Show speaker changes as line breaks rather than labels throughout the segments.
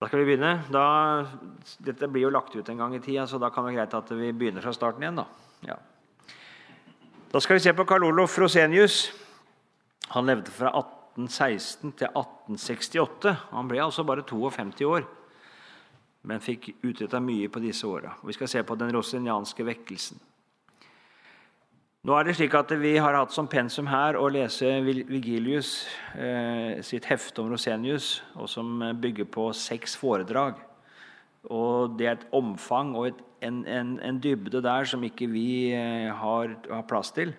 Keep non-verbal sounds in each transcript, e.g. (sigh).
Da skal vi begynne. Da, dette blir jo lagt ut en gang i tida, så da kan det være greit at vi begynner fra starten igjen. Da, ja. da skal vi se på Karl Olof Rosenius. Han levde fra 1816 til 1868. Han ble altså bare 52 år, men fikk utretta mye på disse åra. Vi skal se på den rosenianske vekkelsen. Nå er det slik at Vi har hatt som pensum her å lese Vigilius eh, sitt hefte om Rosenius, og som bygger på seks foredrag. Og Det er et omfang og et, en, en, en, dybde der som ikke vi eh, har, har, plass til.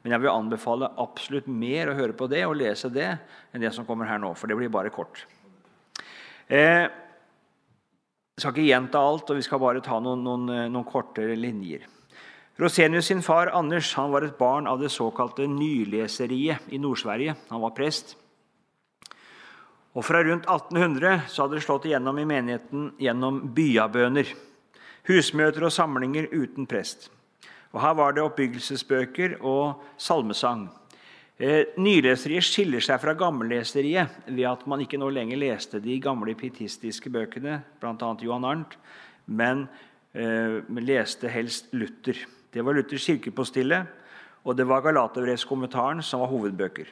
Men jeg vil anbefale absolutt mer å høre på det og lese det enn det som kommer her nå, for det blir bare kort. Eh, jeg skal ikke gjenta alt, og vi skal bare ta noen, noen, noen korte linjer. Rosenius sin far Anders han var et barn av det såkalte nyleseriet i Nord-Sverige. Han var prest. Og Fra rundt 1800 så hadde det slått igjennom i menigheten gjennom byabøner. Husmøter og samlinger uten prest. Og Her var det oppbyggelsesbøker og salmesang. Eh, nyleseriet skiller seg fra gammelleseriet ved at man ikke nå lenger leste de gamle pietistiske bøkene, bl.a. Johan Arnt, men leste helst Luther. Det var Luthers kirkepostille, og det var Galaterbrevskommentaren som var hovedbøker.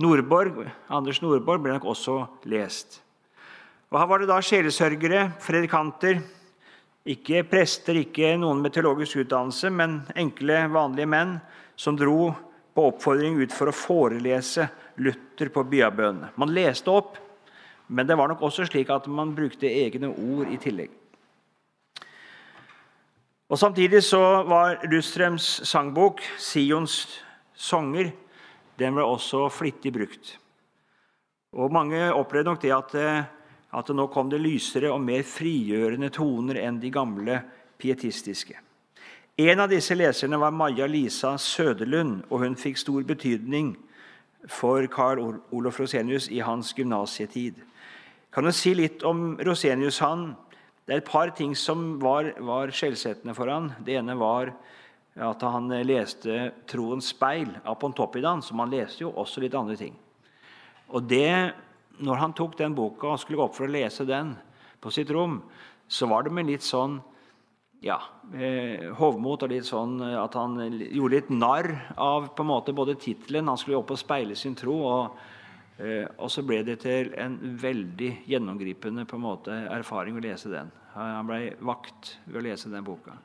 Nordborg, Anders Nordborg ble nok også lest. Og Her var det da sjelesørgere, predikanter, ikke prester, ikke noen med teologisk utdannelse, men enkle, vanlige menn som dro på oppfordring ut for å forelese Luther på byabønene. Man leste opp, men det var nok også slik at man brukte egne ord i tillegg. Og Samtidig så var Lustrems sangbok, Sions sanger, den ble også flittig brukt. Og Mange opplevde nok det at, eh, at det nå kom det lysere og mer frigjørende toner enn de gamle pietistiske. En av disse leserne var Maja Lisa Søderlund, og hun fikk stor betydning for Carl Olof Rosenius i hans gymnasietid. Kan du si litt om Rosenius? Han det er et par ting som var, var skjellsettende for han. Det ene var at han leste 'Troens speil' av Pontoppidan, som han leste jo også litt andre ting. Og det, når han tok den boka og skulle gå opp for å lese den på sitt rom, så var det med litt sånn ja, eh, hovmot og litt sånn at han gjorde litt narr av på en måte både tittelen Han skulle opp og speile sin tro. og og så ble det til en veldig gjennomgripende på en måte, erfaring å lese den. Han ble vakt ved å lese den boka.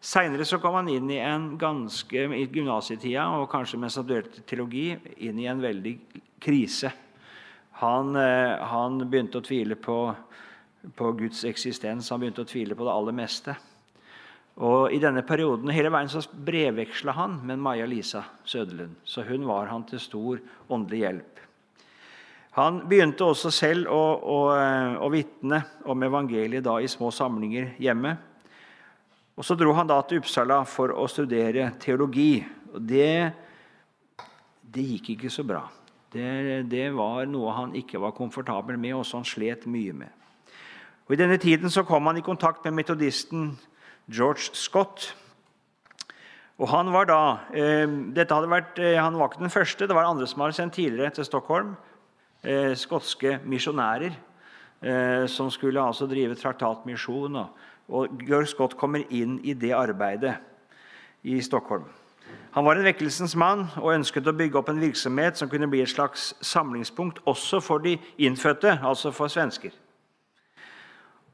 Seinere kom han inn i en ganske, i gymnasietida og kanskje mens han studerte teologi, inn i en veldig krise. Han, eh, han begynte å tvile på, på, Guds eksistens. Han begynte å tvile på det aller meste. Og I denne perioden hele veien så brevveksla han med Maja Lisa Søderlund. Så hun var han til stor åndelig hjelp. Han begynte også selv å, å, å vitne om evangeliet da i små samlinger hjemme. Og Så dro han da til Uppsala for å studere teologi. Og det, det gikk ikke så bra. Det, det, var noe han ikke var komfortabel med, og som han slet mye med. Og I denne tiden så kom han i kontakt med metodisten George Scott. Og Han var da, eh, dette hadde vært, eh, han var ikke den første, det var andre som hadde sendt tidligere til Stockholm eh, skotske misjonærer eh, som skulle altså drive traktatmisjon. Og, og Georg Scott kommer inn i det arbeidet i Stockholm. Han var en vekkelsens mann og ønsket å bygge opp en virksomhet som kunne bli et slags samlingspunkt også for de innfødte, altså for svensker.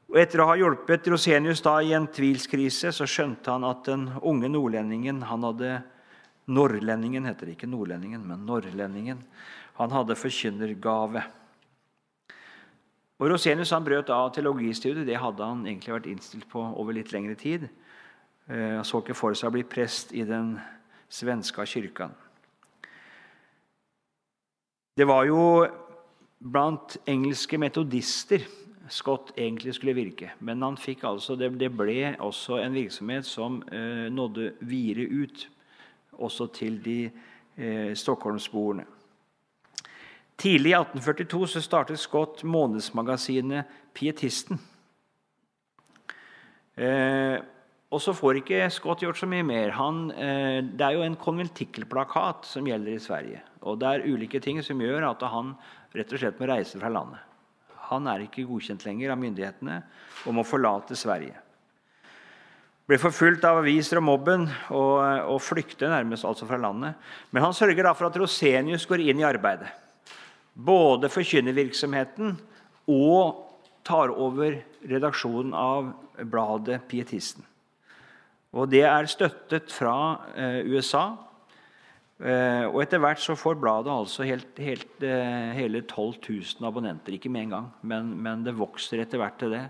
Og Etter å ha hjulpet Rosenius da i en tvilskrise så skjønte han at den unge nordlendingen han hadde Norrlendingen heter det ikke nordlendingen, men norrlendingen. Han hadde forkynnergave. Og Rosenius han brøt av teologistudiet. Det hadde han egentlig vært innstilt på over litt lengre tid. Eh, han så ikke for seg å bli prest i den svenske kyrkan. Det var jo blant engelske metodister Scott egentlig skulle virke. Men han fikk altså, det, ble også en virksomhet som eh, nådde videre ut, også til de eh. Tidlig i 1842 så startet Scott månedsmagasinet Pietisten. Eh, og så får ikke Scott gjort så mye mer. Han, eh, det er jo en konventikkelplakat som gjelder i Sverige. Og det er ulike ting som gjør at han rett og slett må reise fra landet. Han er ikke godkjent lenger av myndighetene og må forlate Sverige. Ble forfulgt av aviser og mobben og, og flykter nærmest altså fra landet. Men han sørger da for at Rosenius går inn i arbeidet. Både forkynnervirksomheten og tar over redaksjonen av bladet Pietisten. Og Det er støttet fra eh, USA. Eh, og Etter hvert så får bladet altså helt, helt, eh, hele 12 000 abonnenter. Ikke med en gang, men, men det vokser etter hvert til det.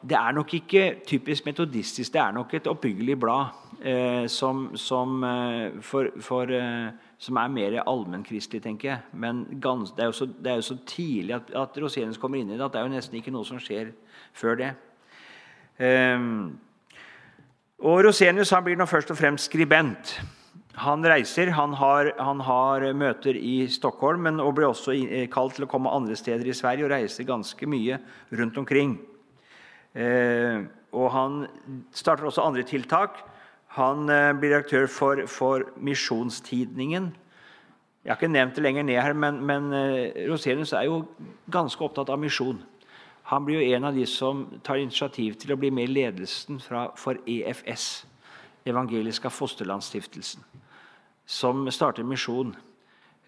Det er nok ikke typisk metodistisk. Det er nok et oppbyggelig blad eh, som, som, eh, for, for, eh, som, er mer allmennkristelig, tenker jeg. Men gans, det, er så, det, er jo så, tidlig at, at Rosenius kommer inn i det at det er jo nesten ikke noe som skjer før det. Eh, og Rosenius han blir nå først og fremst skribent. Han reiser, han har, han har møter i Stockholm, men og blir også kalt til å komme andre steder i Sverige og reiser ganske mye rundt omkring. Eh, og han starter også andre tiltak. Han eh, blir direktør for, for Misjonstidningen. Jeg har ikke nevnt det lenger ned her, men, men eh, Rosenius er jo ganske opptatt av misjon. Han blir jo en av de som tar initiativ til å bli med i ledelsen fra, for EFS, Evangeliska Fosterlandsstiftelsen, som starter misjon.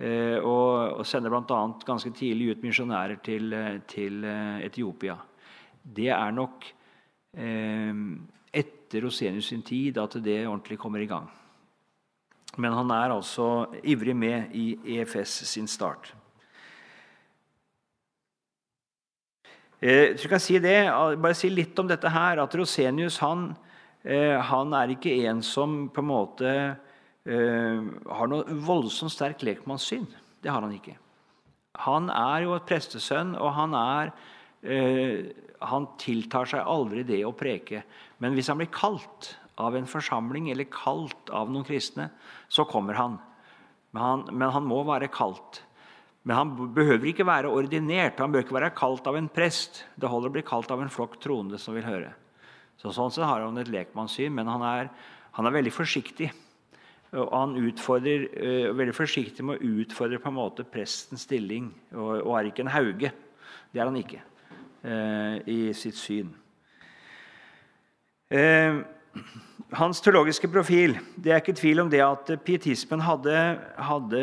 Eh, og, og sender bl.a. ganske tidlig ut misjonærer til, til Etiopia. Det er nok eh, etter Rosenius sin tid at det ordentlig kommer i gang. Men han er altså ivrig med i EFS sin start. Eh, jeg kan si det, bare si litt om dette her, at Rosenius han, eh, han er ikke en som på en måte eh, har noe voldsomt sterkt lekmannssyn. Det har han ikke. Han er jo et prestesønn, og han er Han tiltar seg aldri det å preke. Men hvis han blir kalt av en forsamling eller kalt av noen kristne, så kommer han. Men han, men han må være kalt. Men han behøver ikke være ordinert. Han bør ikke være kalt av en prest. Det holder å bli kalt av en flokk troende som vil høre. Så Sånn sett har han et lekmannssyn, men han er, han er, veldig forsiktig. Og han utfordrer, uh, veldig forsiktig med å utfordre på en måte prestens stilling, og, og er ikke en hauge. Det er han ikke i sitt syn. Uh, hans teologiske profil Det er ikke tvil om det at pietismen hadde, hadde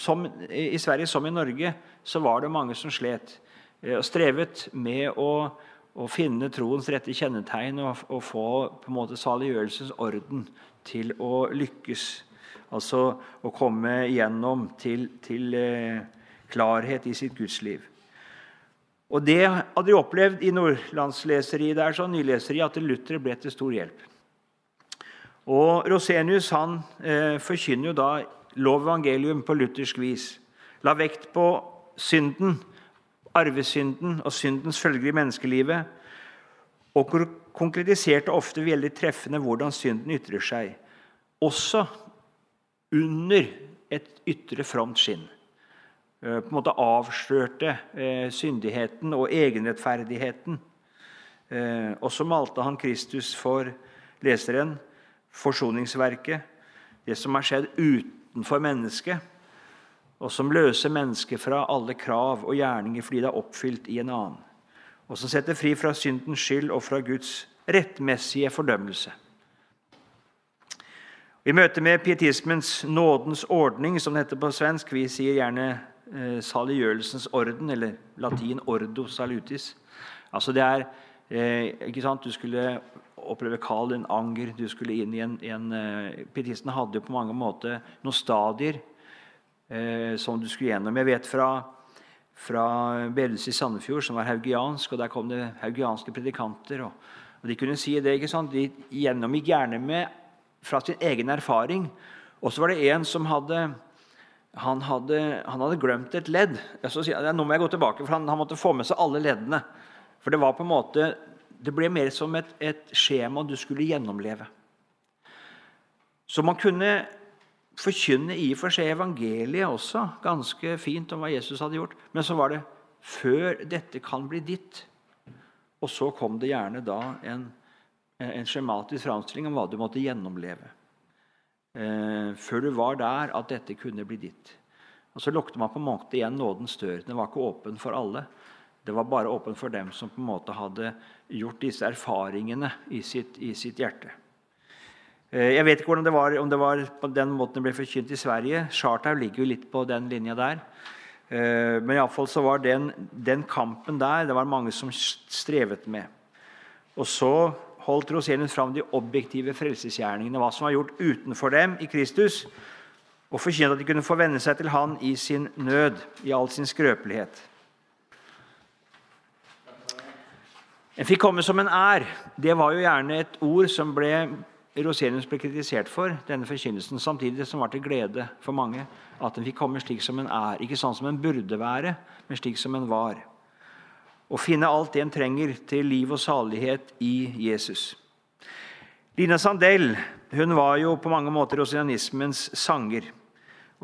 som, I Sverige som i Norge så var det mange som slet eh, og strevet med å, å finne troens rette kjennetegn og, og få på en måte saliggjørelsens orden til å lykkes. Altså å komme igjennom til, til eh, klarhet i sitt gudsliv. Og Det hadde de opplevd i nordlandsleseriet der, så nyleseriet, at Luther ble til stor hjelp. Og Rosenius han eh, forkynner jo da lov evangelium på luthersk vis. La vekt på synden, arvesynden og syndens følger i menneskelivet. Og konkretiserte ofte veldig treffende hvordan synden ytrer seg. Også under et ytre fromt skinn. Eh, på en måte avslørte eh, syndigheten og egenrettferdigheten. Eh, og så malte han Kristus for leseren forsoningsverket, det som har skjedd utenfor mennesket, og som løser mennesket fra alle krav og gjerninger fordi det er oppfylt i en annen, og som setter fri fra syndens skyld og fra Guds rettmessige fordømmelse. I møte med pietismens nådens ordning, som det heter på svensk Vi sier gjerne eh, saliggjørelsens orden, eller latin 'ordo salutis'. Altså det er eh, ikke sant, Du skulle oppleve kall, en anger. Du skulle inn i en, en eh, Pietistene hadde jo på mange måter noen stadier eh, som du skulle gjennom. Jeg vet fra, fra bedehuset i Sandefjord, som var haugiansk, og der kom det haugianske predikanter. Og, og De kunne si det, ikke sant? De gjennomgikk gjerne med fra sin egen erfaring. Og så var det en som hadde han hadde, han hadde glemt et ledd. Nå må jeg gå tilbake, for han, han måtte få med seg alle leddene. For det var på en måte det ble mer som et, et skjema du skulle gjennomleve. Så man kunne forkynne i og for seg evangeliet også, ganske fint om hva Jesus hadde gjort. Men så var det 'før dette kan bli ditt'. Og så kom det gjerne da en, en skjematisk framstilling om hva du måtte gjennomleve. Eh, før du var der at dette kunne bli ditt. Og så lukket man på en måte igjen nådens dør. Den var ikke åpen for alle. Det var bare åpen for dem som på en måte hadde gjort disse erfaringene i sitt, i sitt hjerte. Eh, jeg vet ikke det var, om det var på den måten det ble forkynt i Sverige. Chartau ligger jo litt på den linja der. Eh, men iallfall så var den, den, kampen der det var mange som strevet med. Og så holdt Rosenius fram de objektive frelsesgjerningene, hva som var gjort utenfor dem i Kristus, og forkynte at de kunne få venne seg til Han i sin nød, i all sin skrøpelighet. En fikk komme som en er. Det var jo gjerne et ord som ble, Rosenius ble kritisert for, denne forkynnelsen, samtidig som var til glede for mange. At en fikk komme slik som en er. Ikke sånn som en burde være, men slik som en var. Å finne alt det en trenger til liv og salighet i Jesus. Lina Sandell hun var jo på mange måter rosianismens sanger.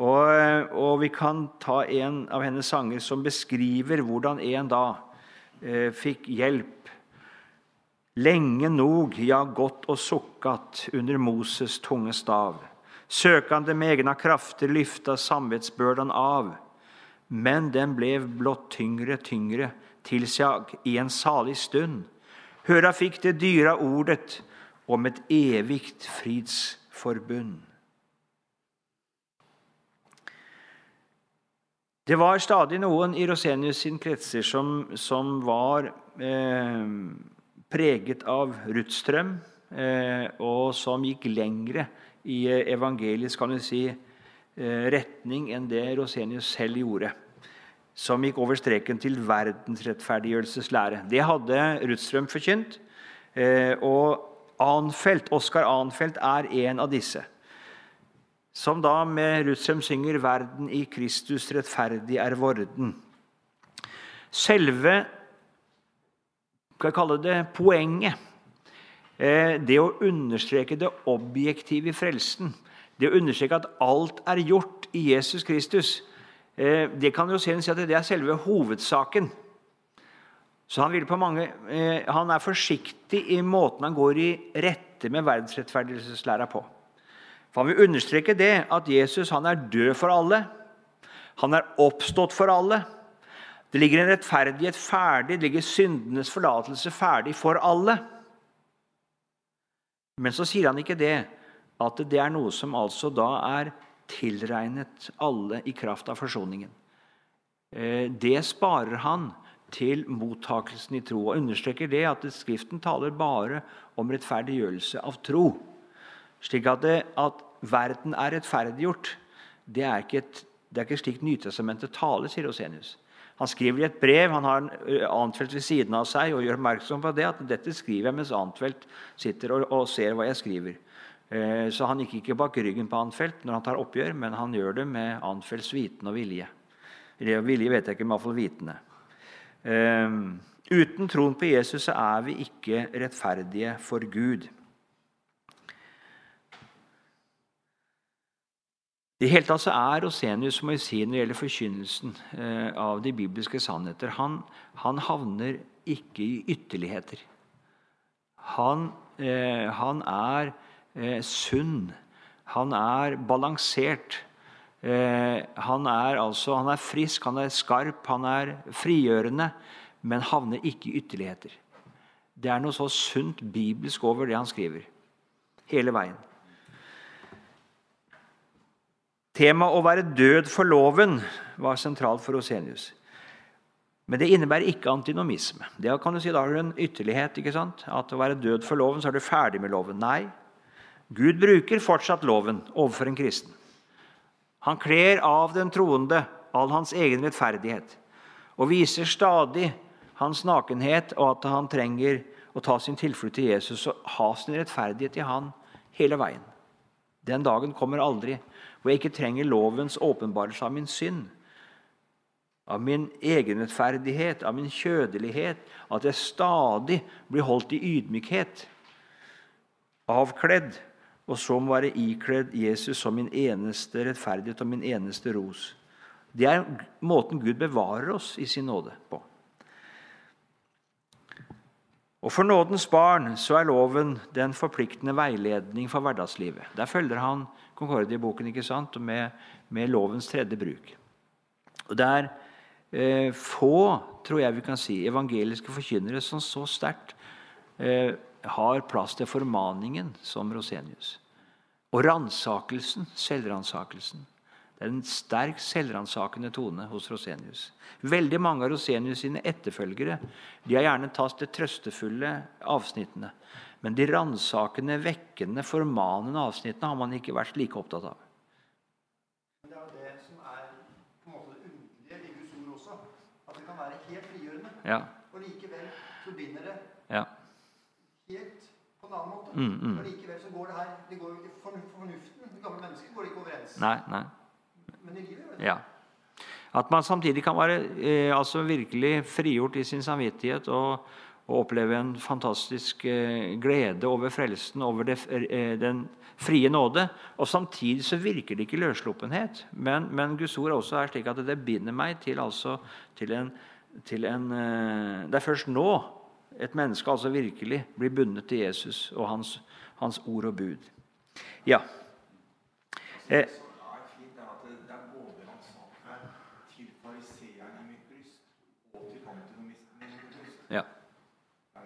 Og, og, vi kan ta en av hennes sanger som beskriver hvordan en da eh, fikk hjelp Lenge nog, ja, gått og sukkat under Moses tunge stav. Søkande med egna krafter lyfta samvetsbördan av. Men den blev blott tyngre, tyngre, tills jag i en salig stund høra fikk det dyra ordet om et evigt fridsforbund. Det var stadig noen i Rosenius sin kretser som, som var eh, preget av Ruthstrøm, eh, og som gikk lengre i evangelisk si, eh, retning enn det Rosenius selv gjorde. Som gikk over streken til verdensrettferdiggjørelseslære. Det hadde Rutstrøm forkynt. Og Anfeldt, Oskar Anfelt er en av disse. Som da med Rutstrøm synger 'Verden i Kristus rettferdig er vorden'. Selve skal jeg kalle det poenget. Eh, det å understreke det objektive i frelsen. Det å understreke at alt er gjort i Jesus Kristus. Eh, det kan jo si at det er selve hovedsaken. Så han, mange, eh, han, er forsiktig i måten han går i rette med verdensrettferdigelseslæra på. For Han vil understreke det at Jesus han er død for alle. Han er oppstått for alle. Det ligger en rettferdighet ferdig, det ligger syndenes forlatelse ferdig for alle. Men så sier han ikke det, at det er noe som altså da er tilregnet alle i kraft av forsoningen. Eh, det sparer han til mottakelsen i tro, og understreker det at Skriften taler bare om rettferdiggjørelse av tro. Slik at, det, at verden er rettferdiggjort, det er ikke, et, det er ikke slik Nytestamentet taler, sier Osenius. Han skriver i et brev, han har Antfeldt ved siden av seg og gjør oppmerksom på det, at dette skriver jeg mens Antfeldt sitter og, og ser hva jeg skriver. Eh, så han gikk ikke bak ryggen på Anfelt når han tar oppgjør, men han gjør det med Anfelts viten og vilje. Eller vilje vet jeg ikke, men iallfall vitende. Eh, uten troen på Jesus så er vi ikke rettferdige for Gud. I hele tatt så er Rosenius må jeg si, når det gjelder forkynnelsen eh, av de bibelske sannheter han, han havner ikke i ytterligheter. Han, han er eh, sunn. Han er balansert. Eh, han er, altså, han er frisk, han er skarp, han er frigjørende, men havner ikke i ytterligheter. Det er noe så sunt bibelsk over det han skriver. Hele veien. Temaet å være død for loven var sentralt for Rosenius. Men det innebærer ikke antinomisme. Det kan du si, Da har du en ytterlighet. ikke sant? At å være død for loven, så er du ferdig med loven. Nei. Gud bruker fortsatt loven overfor en kristen. Han kler av den troende all hans egen rettferdighet og viser stadig hans nakenhet og at han trenger å ta sin tilflukt til Jesus og ha sin rettferdighet i han hele veien. Den dagen kommer aldri hvor jeg ikke trenger lovens åpenbarelse av min synd, av min egenrettferdighet, av min kjødelighet, at jeg stadig blir holdt i ydmykhet, avkledd, og så må være ikledd Jesus som min eneste rettferdighet og min eneste ros. Det er måten Gud bevarer oss i sin nåde på. Og For nådens barn så er loven den forpliktende veiledning for hverdagslivet. Der følger han Concordia-boken ikke sant? Med, med, lovens tredje bruk. Og Det er eh, få, tror jeg vi kan si, evangeliske forkynnere som så sterkt eh, har plass til formaningen som Rosenius. Og ransakelsen, selvransakelsen. Det er en sterk selvransakende tone hos Rosenius. Veldig mange av Rosenius sine etterfølgere de har gjerne tatt de trøstefulle avsnittene. Men de ransakende, vekkende, formanende avsnittene har man ikke vært like opptatt av.
Det er det som er på en måte det underlige i Guds ord også. At det kan være helt frigjørende.
Ja.
Og likevel så binder det
Ja.
En annen måte.
Mm, mm.
Og likevel så går det her det går jo for fornuften. Det gamle mennesket går ikke overens.
Nei, nei.
Men i livet gjør det.
Ja. At man samtidig kan være eh, altså virkelig frigjort i sin samvittighet og, og oppleve en fantastisk eh, glede over frelsen, over det, eh, den frie nåde. Og samtidig så virker det ikke løssluppenhet. Men, men Guds ord også er slik at det binder meg til, altså, til en, til en eh, Det er først nå et menneske altså virkelig blir bundet til Jesus og hans, hans ord og bud. Ja. Eh,
er er er
ja.
Er.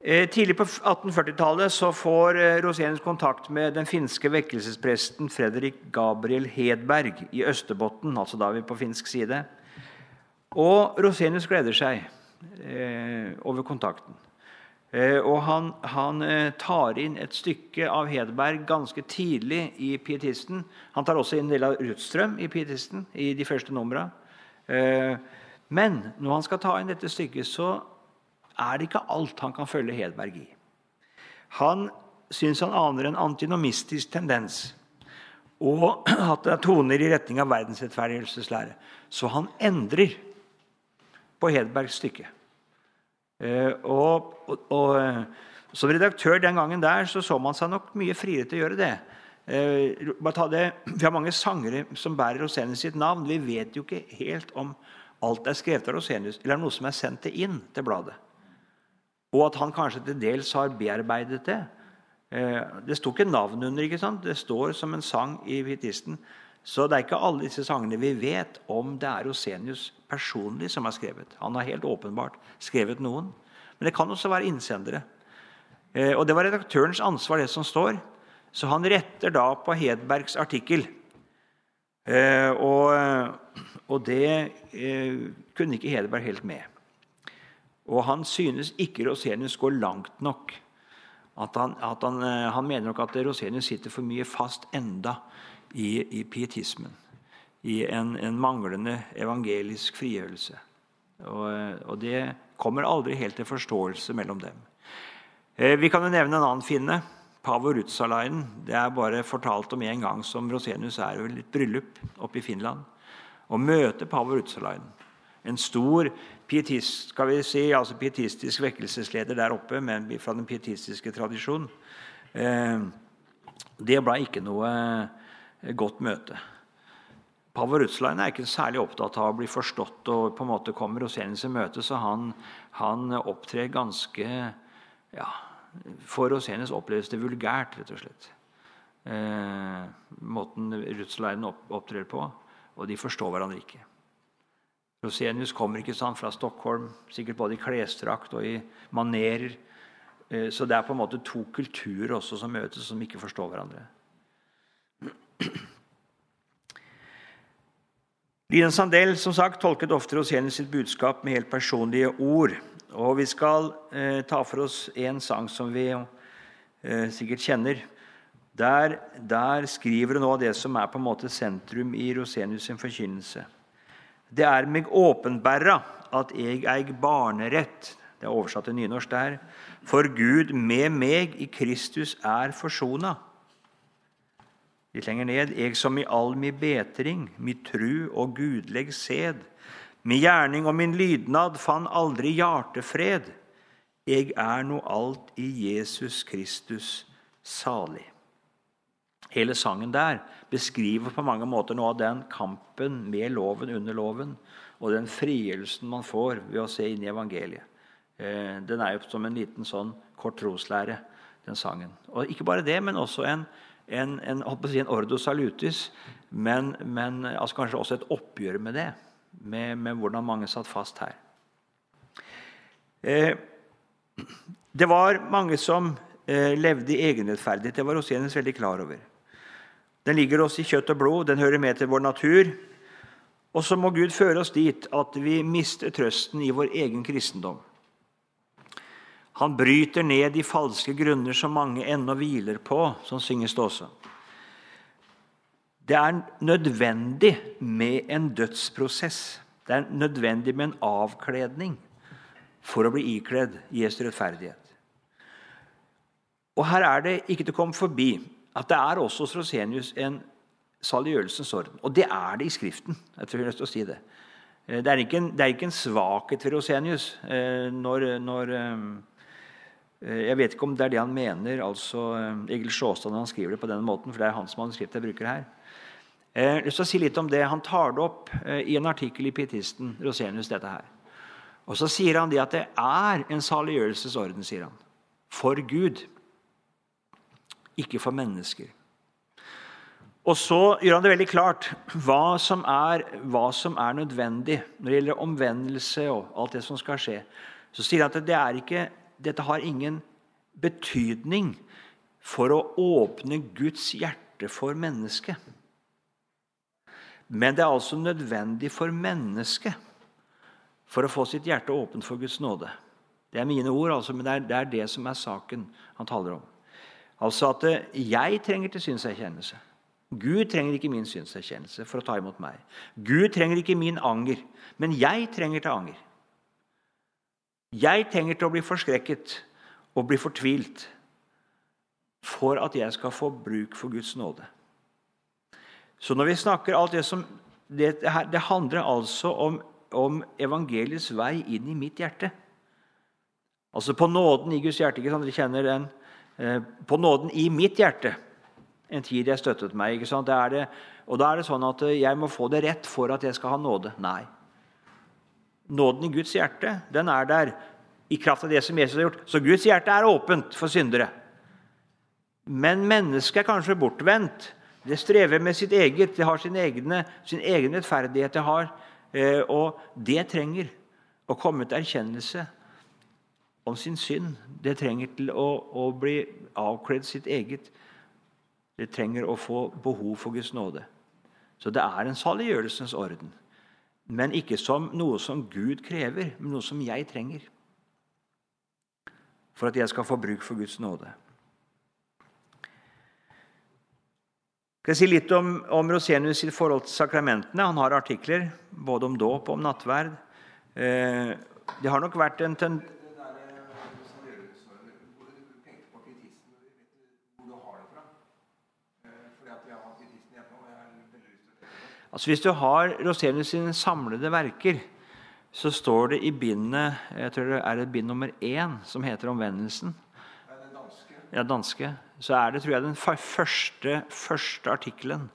Eh, Tidlig på 1840-tallet så får eh, Rosenius kontakt med den finske vekkelsespresten Fredrik Gabriel Hedberg i Østerbotten. altså da er vi på finsk side. Og Rosenius gleder seg eh, over kontakten. Eh, og han, han eh, tar inn et stykke av Hedberg ganske tidlig i Pietisten. Han tar også inn en del av Rutstrøm i Pietisten i de første numra. Eh, men når han skal ta inn dette stykket, så er det ikke alt han kan følge Hedberg i. Han syns han aner en antinomistisk tendens, og (clears throat) at det er toner i retning av verdensrettferdigelseslære. Så han endrer på Hedbergs stykke. Eh, og, og, og eh, Som redaktør den gangen der så, så man seg nok mye friere til å gjøre det. Eh, det. (clears throat) Vi har mange sangere som bærer Rosenius sitt navn. Vi vet jo ikke helt om alt er skrevet av Rosenius, eller noe som er sendt inn til bladet. Og at han kanskje til dels har bearbeidet det. Det sto ikke navn under. ikke sant? Det står som en sang i Pietisten. Så det er ikke alle disse sangene vi vet om det er Rosenius personlig som har skrevet. Han har helt åpenbart skrevet noen. Men det kan også være innsendere. Eh, Og det var redaktørens ansvar, det som står. Så han retter da på Hedbergs artikkel. Eh, Og, og det eh, kunne ikke Hedberg helt med. Og han synes ikke Rosenius går langt nok. At han, at han, han mener nok at Rosenius sitter for mye fast enda i, i pietismen. I en, en manglende evangelisk frigjørelse. Og, og det kommer aldri helt til forståelse mellom dem. Eh, Vi kan jo nevne en annen finne. Pavo Rutsalainen. Det er bare fortalt om en gang som Rosenius er i et bryllup oppe i Finland. Og møter Pavo Rutsalainen. En stor pietist, skal vi si, altså pietistisk vekkelsesleder der oppe, men fra den pietistiske tradisjon. Eh, det ble ikke noe godt møte. Pavo Rutslein er ikke særlig opptatt av å bli forstått og på en måte kommer Rosenius i møte, så han, han opptrer ganske ja, For Rosenius oppleves det vulgært, rett og slett. Eh, måten Rutslein opptrer på. Og de forstår hverandre ikke. Rosenius kommer ikke sant, fra Stockholm, sikkert både i klesdrakt og i manerer. Eh, Så det er på en måte to kulturer også som møtes, som ikke forstår hverandre. Lien Sandel som sagt, tolket ofte Rosenius sitt budskap med helt personlige ord. Og Vi skal eh, ta for oss en sang som vi eh, sikkert kjenner. Der, der skriver hun nå det som er på en måte sentrum i Rosenius sin forkynnelse. Det er meg åpenbæra at eg eig barnerett. Det er oversatt til nynorsk der. For Gud med meg i Kristus er forsona. Litt lenger ned. Jeg som i all mi betring, mi tru og gudleg sed, mi gjerning og min lydnad fann aldri hjartefred. Jeg er no alt i Jesus Kristus salig. Hele sangen der beskriver på mange måter noe av den kampen med loven under loven, og den frigjørelsen man får ved å se inn i evangeliet. Eh, Den er jo som en liten sånn kort troslære, den sangen. Og ikke bare det, men også en, en, en, si, en ordo salutis, men, men altså kanskje også et oppgjør med det. Med, med hvordan mange satt fast her. Eh, det var mange som eh, levde i egenrettferdighet. Det var Rosenius veldig klar over. Den ligger oss i kjøtt og blod, den hører med til vår natur. Og så må Gud føre oss dit at vi mister trøsten i vår egen kristendom. Han bryter ned de falske grunner som mange ennå hviler på, som synges det også. Det er nødvendig med en dødsprosess. Det er nødvendig med en avkledning for å bli ikledd Jesu rettferdighet. Og Her er det ikke til å komme forbi at det er også hos Rosenius en saliggjørelsens orden. Og det er det i Skriften. jeg tror jeg har lyst til å si Det eh, Det er ikke en, er ikke en svakhet ved Rosenius eh, når, når eh, Jeg vet ikke om det er det han mener, altså Egil Sjåstad, når han skriver det på denne måten. for det er hans manuskript jeg bruker her. Jeg har lyst til å si litt om det. Han tar det opp i en artikkel i Pietisten, Rosenius, dette her. Og Så sier han det at det er en saliggjørelsesorden, sier han. For Gud, ikke for mennesker. Og så gjør han det veldig klart hva som er, hva som er nødvendig når det gjelder omvendelse og alt det som skal skje. Så sier han at det er ikke, dette har ingen betydning for å åpne Guds hjerte for mennesket. Men det er altså nødvendig for mennesket for å få sitt hjerte åpent for Guds nåde. Det er mine ord, altså, men det er, det er, det som er saken han taler om. Altså at eh, jeg trenger til synserkjennelse. Gud trenger ikke min synserkjennelse for å ta imot meg. Gud trenger ikke min anger, men jeg trenger til anger. Jeg trenger til å bli forskrekket og bli fortvilt for at jeg skal få bruk for Guds nåde. Så når vi snakker alt det som Det, det handler altså om om evangeliets vei inn i mitt hjerte. Altså på nåden i Guds hjerte. ikke sant? Dere kjenner den. Eh, på nåden i mitt hjerte. En tid jeg støttet meg. ikke sant? Det det, og da er det sånn at jeg må få det rett for at jeg skal ha nåde. Nei. Nåden i Guds hjerte, den er der i kraft av det som Jesus har gjort. Så Guds hjerte er åpent for syndere. Men mennesket er kanskje bortvendt. Det strever med sitt eget, det har sin, egne, sin egen rettferdighet. det har Eh, og det trenger å komme til erkjennelse om sin synd. Det trenger til å, å bli avkledd sitt eget. Det trenger å få behov for Guds nåde. Så det er en saliggjørelsens orden. Men ikke som noe som Gud krever, men noe som jeg trenger. For at jeg skal få bruk for Guds nåde. Jeg skal si litt om, om Rosenius sitt forhold til sakramentene. Han har artikler både om dåp og om nattverd. Eh, det har nok vært en ten... Altså Hvis du har Rosenius sine samlede verker, så står det i bindet jeg tror det er det bind nummer én, som heter 'Omvendelsen'. Danske. Ja, danske så er det tror jeg, den første, første artikkelen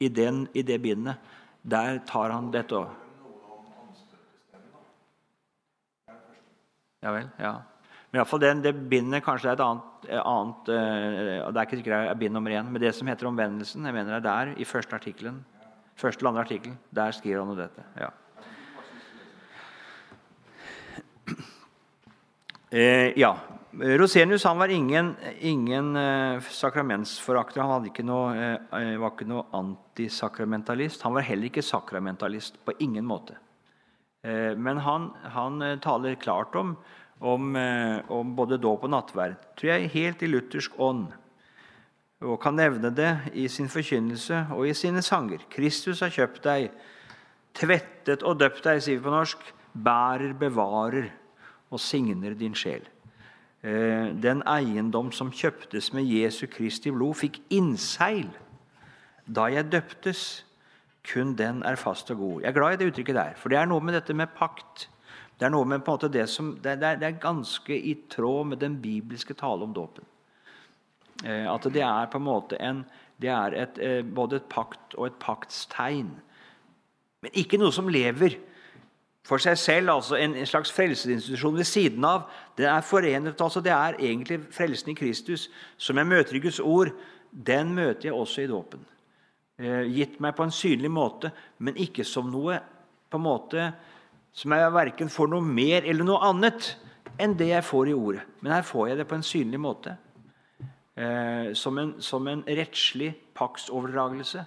i, den, i det bindet. Der tar han dette òg. Ja vel. ja. Men iallfall det, det bindet kanskje er et annet, annet uh, Det er ikke sikkert det er bind nummer én, men det som heter omvendelsen, jeg mener det er der, i første artikkelen. Første eller andre artikkel. Der skriver han om dette. ja. Eh, ja. Rosenius han var ingen, ingen eh, sakramentsforakter. Han ikke noe, eh, var ikke noe antisakramentalist. Han var heller ikke sakramentalist på ingen måte. Eh, men han, han, eh, taler klart om, om, eh, om både dåp og nattverd, tror jeg, helt i luthersk ånd. Og kan nevne det i sin forkynnelse og i sine sanger. Kristus har kjøpt deg, tvettet og døpt deg, sier vi på norsk. Bærer, bevarer og signer din sjel. Eh, den eiendom som kjøptes med Jesu Kristi blod, fikk innseil da jeg døptes. Kun den er fast og god. Jeg er glad i det uttrykket der, for det er noe med dette med pakt. Det er noe med på en måte det som, det er, er ganske i tråd med den bibelske tale om dåpen. Eh, at det er på en måte en, det er et, eh, både et pakt og et paktstegn. Men ikke noe som lever for seg selv, altså en, slags frelsesinstitusjon ved siden av. Det er forenet, altså det er egentlig frelsen i Kristus, som jeg møter i Guds ord. den møter jeg også i dåpen. Eh, gitt meg på en synlig måte, men ikke som noe på en måte som jeg verken får noe mer eller noe annet enn det jeg får i ordet. Men her får jeg det på en synlig måte. Eh, som, en, som, en, rettslig paktsoverdragelse.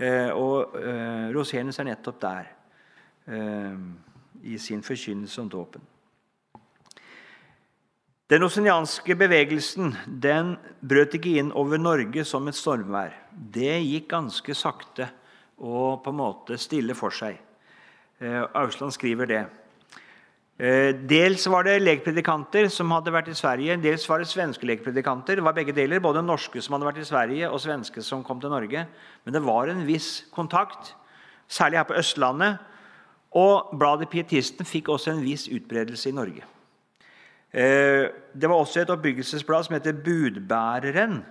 Eh, og eh, Rosenius er nettopp der eh, i sin forkynnelse om dåpen. Den osinianske bevegelsen den brøt ikke inn over Norge som et stormvær. Det gikk ganske sakte og på en måte stille for seg. Eh, Ausland skriver det. Eh, dels var det lekpredikanter som hadde vært i Sverige, dels var det svenske lekpredikanter. Det var begge deler, både norske som hadde vært i Sverige, og svenske som kom til Norge. Men det var en viss kontakt, særlig her på Østlandet. Og bladet Pietisten fikk også en viss utbredelse i Norge. Eh, det var også et oppbyggelsesblad som heter Budbæreren.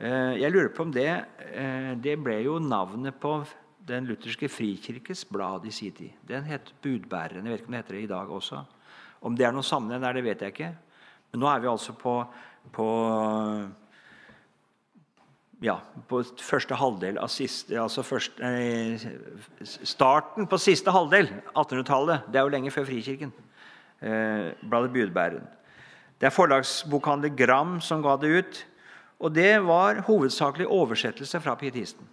Eh, jeg lurer på om det, det ble jo navnet på Den lutherske frikirkes blad i sin tid. Den het Budbæreren. Jeg vet ikke om det heter det i dag også. Om det er noen sammenheng der, det vet jeg ikke. Men nå er vi altså på, på ja, på første halvdel av siste, altså første, eh, Starten på siste halvdel, 1800-tallet. Det er jo lenge før Frikirken eh, bladet Budbæren. Det er forlagsbokhandler Gram som ga det ut. Og det var hovedsakelig oversettelse fra pietisten.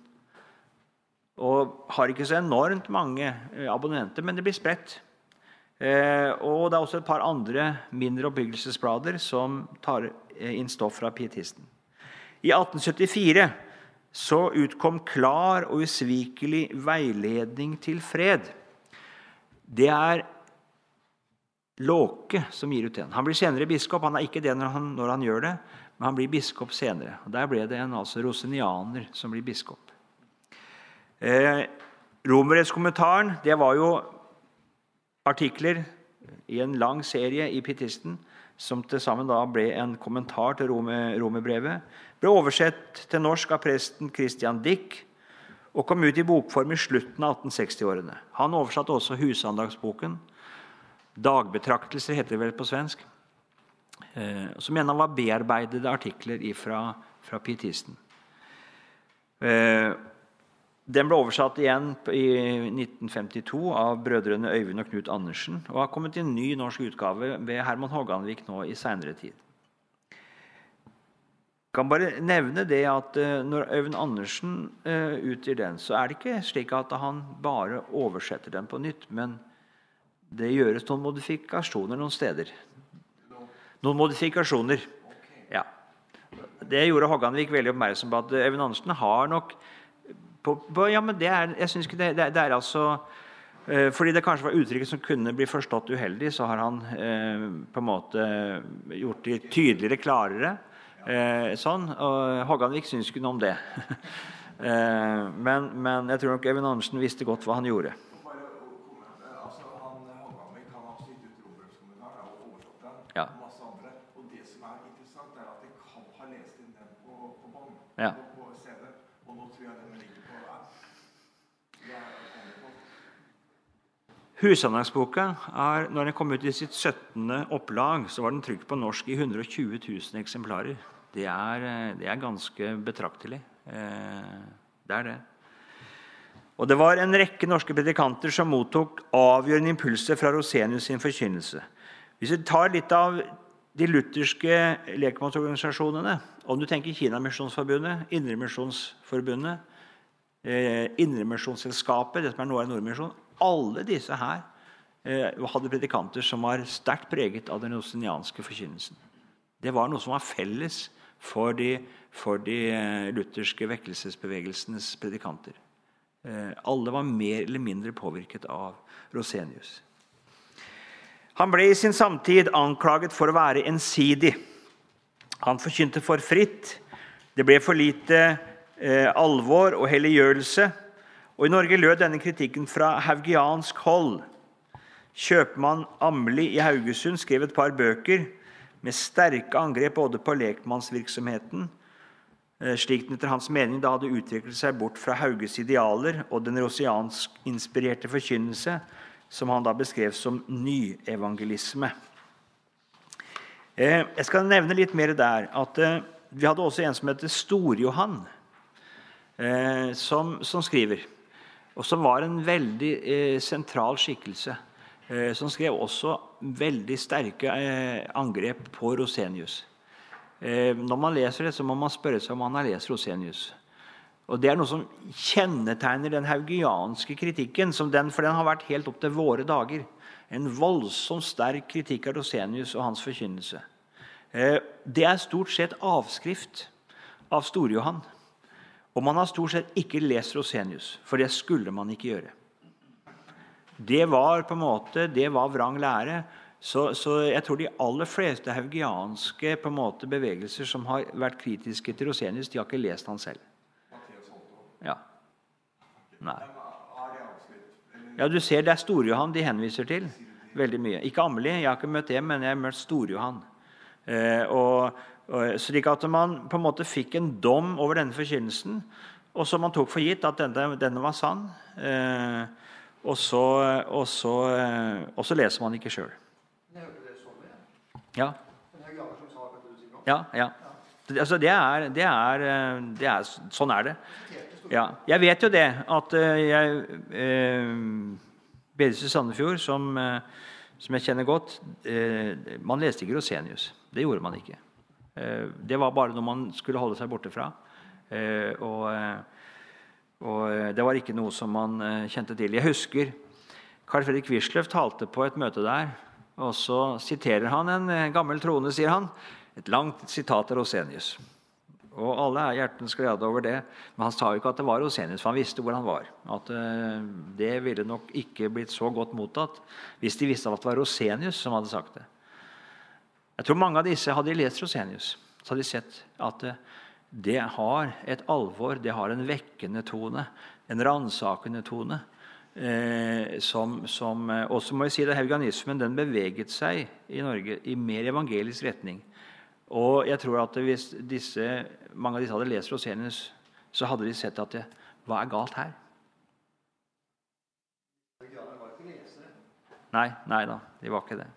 Og har ikke så enormt mange eh, abonnenter, men det blir spredt. Eh, og det er også et par andre mindre oppbyggelsesblader som tar eh, inn stoff fra pietisten. I 1874 så utkom 'Klar og usvikelig veiledning til fred'. Det er Låke som gir ut den. Han blir senere biskop. Han er ikke det når han, når han gjør det, men han blir biskop senere. Og Der ble det en altså rosenianer som blir biskop. Eh, Romerrettskommentaren det var jo artikler i en lang serie i Pietisten som til sammen da ble en kommentar til romerbrevet. Ble oversett til norsk av presten Christian Dick og kom ut i bokform i slutten av 1860-årene. Han oversatte også Husandagsboken Dagbetraktelser heter det vel på svensk. Eh, som en av var bearbeidede artikler fra, fra pietisten. Eh, den ble oversatt igjen i 1952 av brødrene Øyvind og Knut Andersen og har kommet i en ny norsk utgave ved Herman Hogganvik nå i seinere tid. Jeg kan bare nevne det at eh, Når Øyvind Andersen uh, utgir den, så er det ikke slik at han bare oversetter den på nytt. men det gjøres noen modifikasjoner noen steder. Noen modifikasjoner. Ja. Det gjorde Hogganvik veldig oppmerksom på. at Øyvind Andersen har nok på, på, ja, men det er, jeg synes ikke det, det, det er altså eh, fordi det kanskje var uttrykket som kunne bli forstått uheldig, så har han eh, på en måte gjort det tydeligere, klarere. Eh, sånn, og Hogganvik syns ikke noe om det. (laughs) eh, men, men, jeg tror nok Even Andersen visste godt hva han gjorde.
Ja. Og det som er interessant, er at de kan ha lest inn den på, på bånd.
Ja.
På, på CD. Og nå tror jeg den ligger på app.
Husandaktsboka er, når den kom ut i sitt 17. opplag, så var den trykt på norsk i 120 000 eksemplarer. Det er, eh, det er ganske betraktelig. Eh, det er det. Og det var en rekke norske predikanter som mottok avgjørende impulser fra Rosenius sin forkynnelse. Hvis vi tar litt av de lutherske lekmannsorganisasjonene Om du tenker Kinamisjonsforbundet, Indremisjonsforbundet, eh, Indremisjonsselskapet, det som er Nora Nordmisjon Alle disse her eh, hadde predikanter som var sterkt preget av den osinianske forkynnelsen. Det var noe som var felles for de, for de eh, lutherske vekkelsesbevegelsenes predikanter. Eh, alle var mer eller mindre påvirket av Rosenius. Han ble i sin samtid anklaget for å være ensidig. Han forkynte for fritt. Det ble for lite eh, alvor og helliggjørelse. Og I Norge lød denne kritikken fra haugiansk hold. Kjøpmann Amli i Haugesund skrev et par bøker med sterke angrep både på lekmannsvirksomheten, eh, slik den etter hans mening da hadde utviklet seg bort fra Hauges idealer og den rosiansk-inspirerte forkynnelse, som han da beskrev som nyevangelisme. Eh, jeg skal nevne litt mer der. at eh, vi hadde også en som heter Stor-Johan, som, som, skriver. Og som var en veldig eh, sentral skikkelse. Eh, som skrev også veldig sterke eh, angrep på Rosenius. Eh, når man leser det, så må man spørre seg om man har lest Rosenius. Og Det er noe som kjennetegner den haugianske kritikken, den, for den har vært helt opp til våre dager. En voldsomt sterk kritikk av Rosenius og hans forkynnelse. Eh, det er stort sett avskrift av Store-Johan. Og man har stort sett ikke lest Rosenius, for det skulle man ikke gjøre. Det var på en måte, det var vrang lære. Så, så, jeg tror de aller fleste haugianske på en måte, bevegelser som har vært kritiske til Rosenius, de har ikke lest han selv. Ja. Nei. Ja, Du ser det er Stor-Johan de henviser til veldig mye. Ikke Amelie, jeg har ikke møtt det, men jeg har møtt Stor-Johan. Eh, og, slik at man på en måte fikk en dom over denne forkynnelsen, og som man tok for gitt at denne, denne var sann. Eh, og, så, og, så, eh, og, så, leser man ikke sjøl. Ja. Ja, ja. Altså, det er, det er, eh, det er, Sånn er det. Ja. Jeg vet jo det at eh, jeg eh, Bedehus i Sandefjord, som, eh, som, jeg kjenner godt eh, Man leste ikke Rosenius. Det gjorde man ikke. Eh, det var bare noe man skulle holde seg borte fra. Eh, og, og, det var ikke noe som man kjente til. Jeg husker Carl Fredrik Wisløff talte på et møte der. Og så siterer han en gammel trone, sier han. Et langt sitat av Rosenius. Og alle er hjertens glade over det. Men han sa jo ikke at det var Rosenius, for han visste hvor han var. At Det ville nok ikke blitt så godt mottatt hvis de visste at det var Rosenius som hadde sagt det. Jeg tror mange av disse hadde lest Rosenius. Så hadde de sett at uh, det har et alvor, det har en vekkende tone, en ransakende tone. Eh, som, som, også må jeg si at Hauganismen den beveget seg i Norge i mer evangelisk retning. Og jeg tror at hvis disse, mange av disse hadde lest Rosenius, så hadde de sett at det, hva er galt her? Nei, nei da, de var ikke det.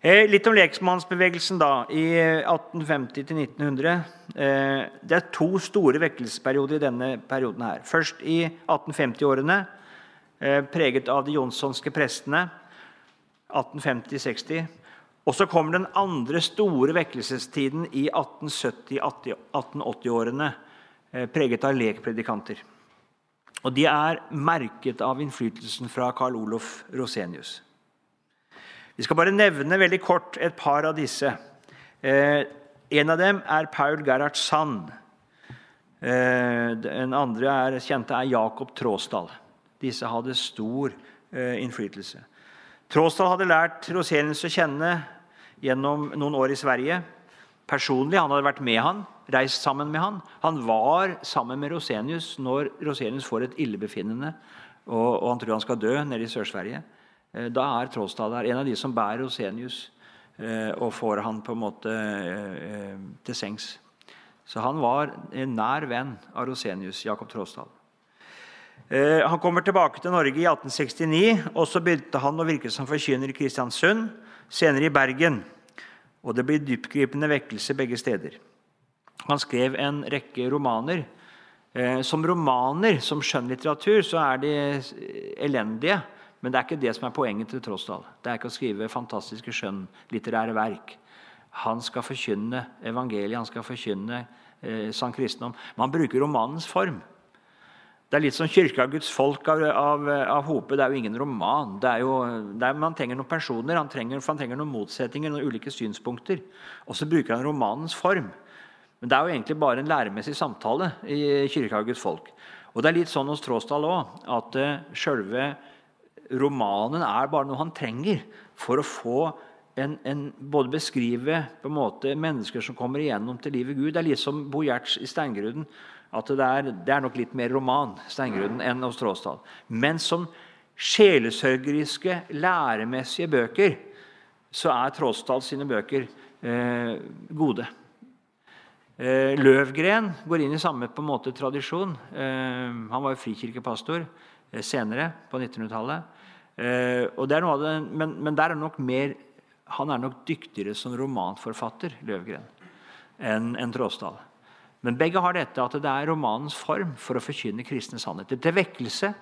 Eh, litt om leksmannsbevegelsen da, i 1850 til 1900. Eh, det er to store vekkelsesperioder i denne perioden. her. Først i 1850-årene, eh, preget av de jonssonske prestene. 1850-60. Og så kommer den andre store vekkelsestiden i 1870-1880-årene, eh, preget av lekpredikanter. Og De er merket av innflytelsen fra Carl Olof Rosenius. Vi skal bare nevne veldig kort et par av disse. Eh, en av dem er Paul Gerhard Sand. Eh, den andre er, kjente er Jakob Tråsdal. Disse hadde stor innflytelse. Tråsdal hadde lært Rosenius å kjenne gjennom noen år i Sverige. Personlig, Han hadde vært med han, reist sammen med han. Han var sammen med Rosenius når Rosenius får et illebefinnende og, og han tror han skal dø nede i Sør-Sverige. Eh, da er Tråstad der, en av de som bærer Rosenius eh, og får han på en måte eh, til sengs. Så han var en nær venn av Rosenius, Jakob Tråstad. Han kommer tilbake til Norge i 1869, og så begynte han å virke som forkynner i Kristiansund senere i Bergen. Og det blir dyptgripende vekkelse begge steder. Han skrev en rekke romaner. Som romaner, som skjønnlitteratur, så er de elendige. Men det er ikke det som er poenget til Tråsdal. Det er ikke å skrive fantastiske skjønnlitterære verk. Han skal forkynne evangeliet, han skal forkynne eh, sann kristendom. Man bruker romanens form. Det er litt som 'Kirka Guds folk' av, av, av, Hope. Det er jo ingen roman. Jo, er, man trenger noen personer, han trenger, han trenger noen motsetninger, noen ulike synspunkter. Og så bruker han romanens form. Men det er jo egentlig bare en læremessig samtale i 'Kirka Guds folk'. Og det er litt sånn hos Tråsdal òg, at uh, sjølve romanen er bare noe han trenger for å få en, en, både beskrive på en måte mennesker som kommer igjennom til livet Gud. Det er litt som Bo Gjerts i Steingruden at det er, det er, nok litt mer roman Steingruden, enn hos Tråsdal. Men som sjelesørgeriske, læremessige bøker så er Tråsdal sine bøker eh, gode. Eh, Løvgren går inn i samme på en måte tradisjon. Eh, han var jo frikirkepastor eh, senere, på 1900-tallet. Eh, men, men der er nok mer, han er nok dyktigere som romanforfatter, Løvgren. enn en Tråsdal. Men begge har dette at det er romanens form for å forkynne kristne sannheter. Til vekkelse,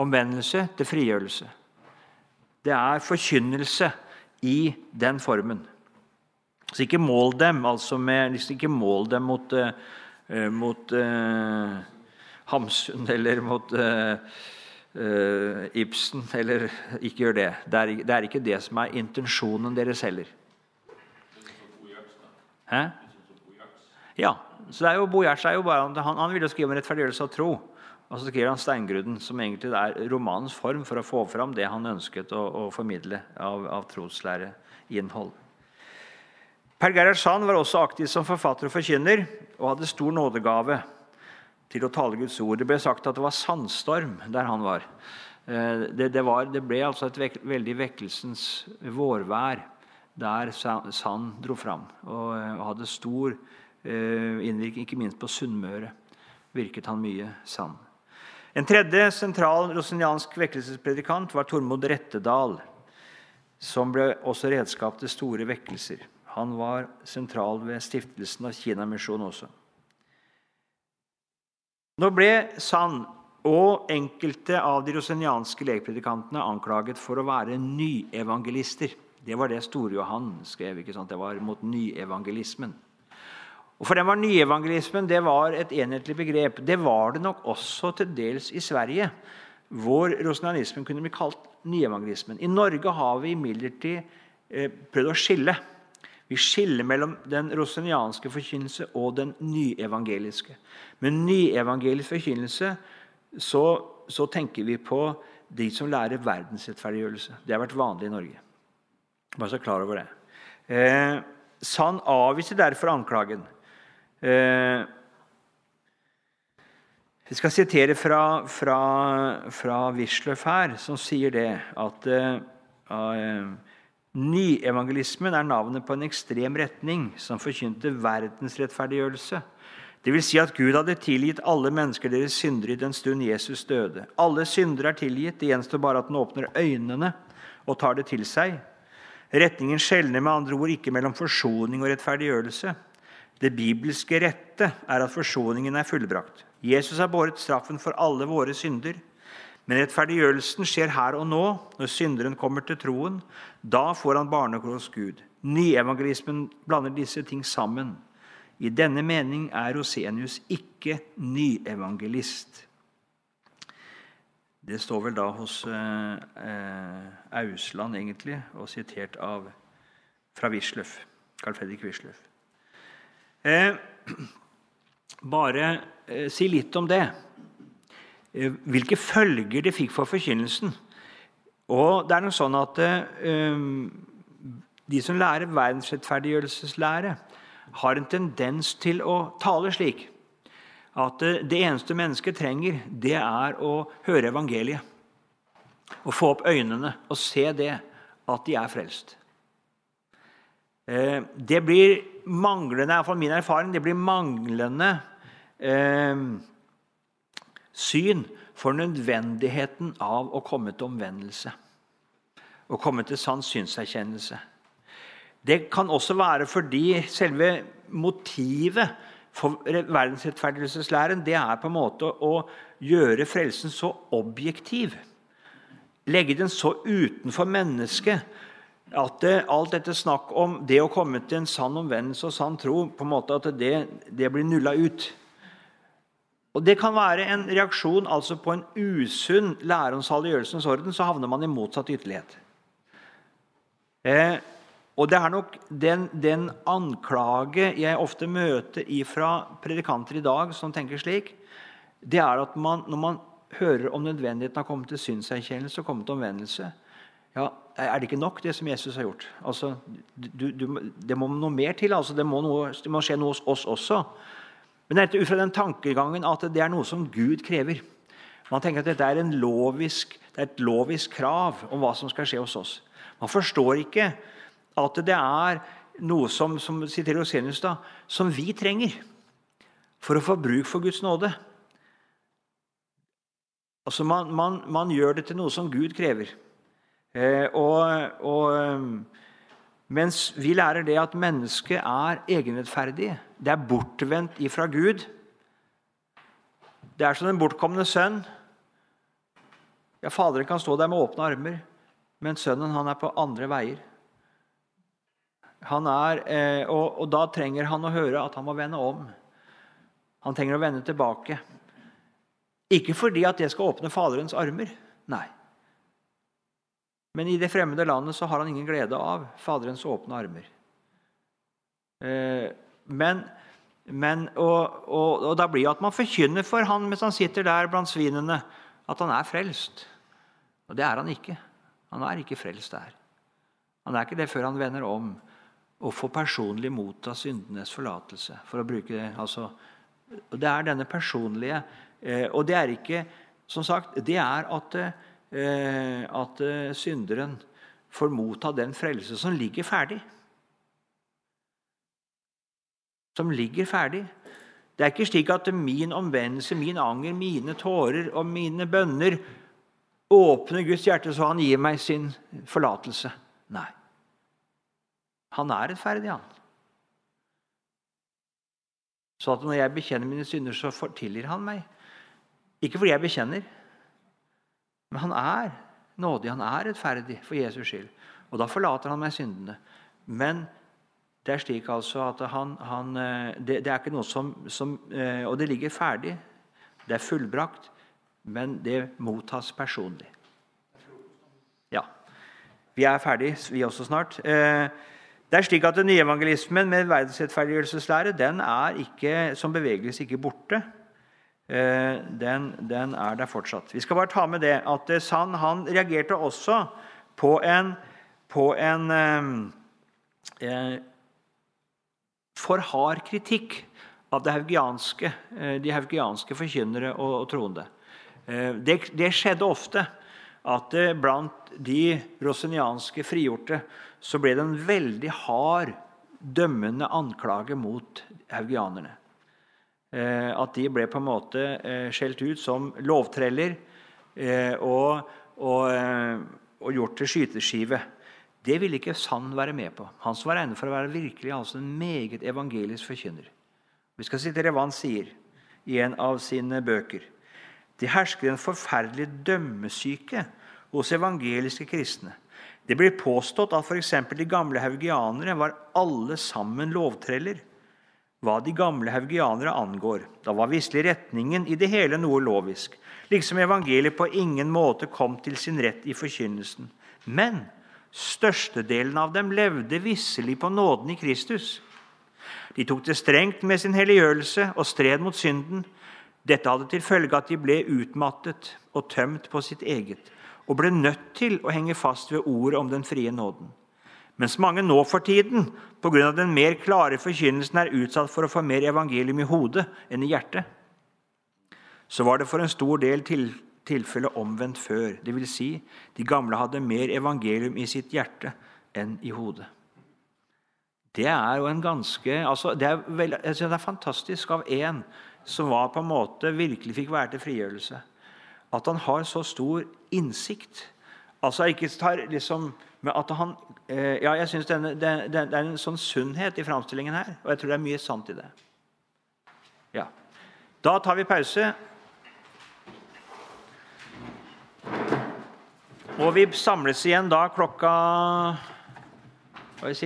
omvendelse, til frigjørelse. Det er forkynnelse i den formen. Så ikke mål dem altså med, liksom ikke mål dem mot, uh, mot uh, Hamsun eller mot uh, Ibsen. Eller ikke gjør det. Det er, det er, ikke det som er intensjonen deres heller. Hæ? Ja. så det er jo, Bo Gjerts er jo bare, han, han ville skrive om rettferdiggjørelse av tro. Og så skriver han 'Steingrudden', som egentlig er romanens form for å få fram det han ønsket å, å formidle av, av troslæreinnhold. Per Gerhard Sand var også aktiv som forfatter og forkynner og hadde stor nådegave til å tale Guds ord. Det ble sagt at det var sandstorm der han var. Eh, det, det, var, det ble altså et vek, veldig vekkelsens vårvær der Sand dro fram. Og, eh, hadde stor eh, innvirkning, ikke minst på Sunnmøre virket han mye sand. En tredje sentral rosiniansk vekkelsespredikant var Tormod Rettedal, som ble også redskap til store vekkelser. Han var sentral ved stiftelsen av Kinamisjonen også. Nå ble Sand og enkelte av de rosenianske lekpredikantene anklaget for å være nyevangelister. Det var det Store-Johan skrev. ikke sant? Det var mot nyevangelismen. Og For dem var nyevangelismen det var et enhetlig begrep. Det var det nok også til dels i Sverige, hvor rosenianismen kunne bli kalt nyevangelismen. I Norge har vi imidlertid eh, prøvd å skille. Vi skiller mellom den rosenianske forkynnelse og den nyevangeliske. Med nyevangelisk forkynnelse så, så, tenker vi på de som lærer verdensrettferdiggjørelse. Det har vært vanlig i Norge. Bare så klar over det. Eh, Sand avviser derfor anklagen. Eh, jeg skal sitere fra, fra, fra Wisløff her, som sier det at uh, Nyevangelismen er navnet på en ekstrem retning som forkynte verdensrettferdiggjørelse. Det vil si at Gud hadde tilgitt alle mennesker deres synder i den stund Jesus døde. Alle syndere er tilgitt, det gjenstår bare at den åpner øynene og tar det til seg. Retningen skjelner med andre ord ikke mellom forsoning og rettferdiggjørelse. Det bibelske rette er at forsoningen er fullbrakt. Jesus har båret straffen for alle våre synder. Men rettferdiggjørelsen skjer her og nå, når synderen kommer til troen. Da får han barnekår Gud. Nyevangelismen blander disse ting sammen. I denne mening er Rosenius ikke nyevangelist. Det står vel da hos eh Ausland, egentlig, og sitert av, fra Wisløff. Carl Fredrik Wisløff. Eh, (clears throat) bare eh, si litt om det. Eh, hvilke følger det fikk for forkynnelsen. Og det er noe sånn at eh, De som lærer verdensrettferdiggjørelseslære, har en tendens til å tale slik at eh, det eneste mennesket trenger, det er å høre evangeliet. Å få opp øynene og se det, at de er frelst. Eh, det blir manglende iallfall min erfaring, det blir manglende eh, syn for nødvendigheten av å komme til omvendelse. Å komme til sann synserkjennelse. Det kan også være fordi selve motivet for verdensrettferdigelseslæren det er på en måte å gjøre frelsen så objektiv. Legge den så utenfor mennesket at alt dette snakk om det å komme til en sann omvendelse og sann tro, på en måte at det, det blir nulla ut. Og Det kan være en reaksjon altså på en usunn lære om saliggjørelsens orden. Så havner man i motsatt ytterlighet. Eh, og det er nok den, den, anklage jeg ofte møter fra predikanter i dag som tenker slik, det er at man, når man hører om nødvendigheten av å komme til synserkjennelse og komme til omvendelse, ja, er det ikke nok, det som Jesus har gjort? Altså, du, du, det må noe mer til. Altså, det, må noe, det, må skje noe hos oss også. Men det er ut fra den tankegangen at det er noe som Gud krever. Man tenker at dette er, lovisk, det er et lovisk krav om hva som skal skje hos oss. Man forstår ikke at det er noe som, som, da, som vi trenger for å få bruk for Guds nåde. Altså man, man, man gjør det til noe som Gud krever. Eh, og, og, Mens vi lærer det at mennesket er egenrettferdig. Det er bortvendt ifra Gud. Det er som den bortkomne sønn. Ja, Faderen kan stå der med åpne armer, men sønnen han er på andre veier. Han er, eh, og, og da trenger han å høre at han må vende om. Han trenger å vende tilbake. Ikke fordi at det skal åpne Faderens armer. Nei. Men i det fremmede landet så har han ingen glede av Faderens åpne armer. Eh, men, men og, og, og da blir det at man forkynner for han mens han sitter der blant svinene, at han er frelst. Og det er han ikke. Han er ikke frelst der. Han er ikke det før han vender om og får personlig motta syndenes forlatelse. for å bruke Det altså, det er denne personlige eh, Og det er ikke Som sagt, det er at eh, at eh, synderen får motta den frelse som ligger ferdig. Som ligger ferdig. Det er ikke slik at min omvendelse, min anger, mine tårer og mine bønner åpner Guds hjerte så han gir meg sin forlatelse. Nei. Han er rettferdig, han. Så at når jeg bekjenner mine synder, så tilgir han meg. Ikke fordi jeg bekjenner, men han er nådig, han er rettferdig for Jesus skyld. Og da forlater han meg syndene. Men det er slik altså at han, han eh, det, det, er ikke noe som, som, eh, Og det ligger ferdig. Det er fullbrakt, men det mottas personlig. Ja. Vi er ferdig, vi også snart. Eh, det er slik at Den nye evangelismen med verdensrettferdiggjørelseslære den er ikke, som bevegelse ikke borte. Eh, den, den, er der fortsatt. Vi skal bare ta med det at eh, Sand han reagerte også på en, på en eh, eh, for hard kritikk av haugianske, de haugianske forkynnere og, og troende. Det, det, skjedde ofte at blant de rosenianske frigjorte så ble det en veldig hard, dømmende anklage mot haugianerne. Eh, at de ble på en måte eh, skjelt ut som lovtreller eh, og, og, og gjort til skyteskive. Det ville ikke Sand være med på. Han som var regnet for å være virkelig altså en meget evangelisk forkynner. Vi skal sitere hva han sier i en av sine bøker. Det hersker en forferdelig dømmesyke hos evangeliske kristne. Det blir påstått at f.eks. de gamle haugianere var alle sammen lovtreller hva de gamle haugianere angår. Da var visselig retningen i det hele noe lovisk, liksom evangeliet på ingen måte kom til sin rett i forkynnelsen. Men størstedelen av dem levde visselig på nåden i Kristus. De tok det strengt med sin helliggjørelse og stred mot synden. Dette hadde til følge at de ble utmattet og tømt på sitt eget, og ble nødt til å henge fast ved ordet om den frie nåden. Mens mange nå for tiden pga. den mer klare forkynnelsen er utsatt for å få mer evangelium i hodet enn i hjertet, så var det for en stor del til, tilfelle omvendt før. Dvs. Si, de gamle hadde mer evangelium i sitt hjerte enn i hodet. Det er jo en ganske altså det, er vel, det er fantastisk av en som var på en måte virkelig fikk være til frigjørelse. At han har så stor innsikt. Altså ikke tar liksom med at han, eh, ja, jeg synes det, det, det, er en sånn sunnhet i framstillingen her, og jeg tror det er mye sant i det. Ja. Da tar vi pause. Og vi samles igjen da klokka Hva vil si?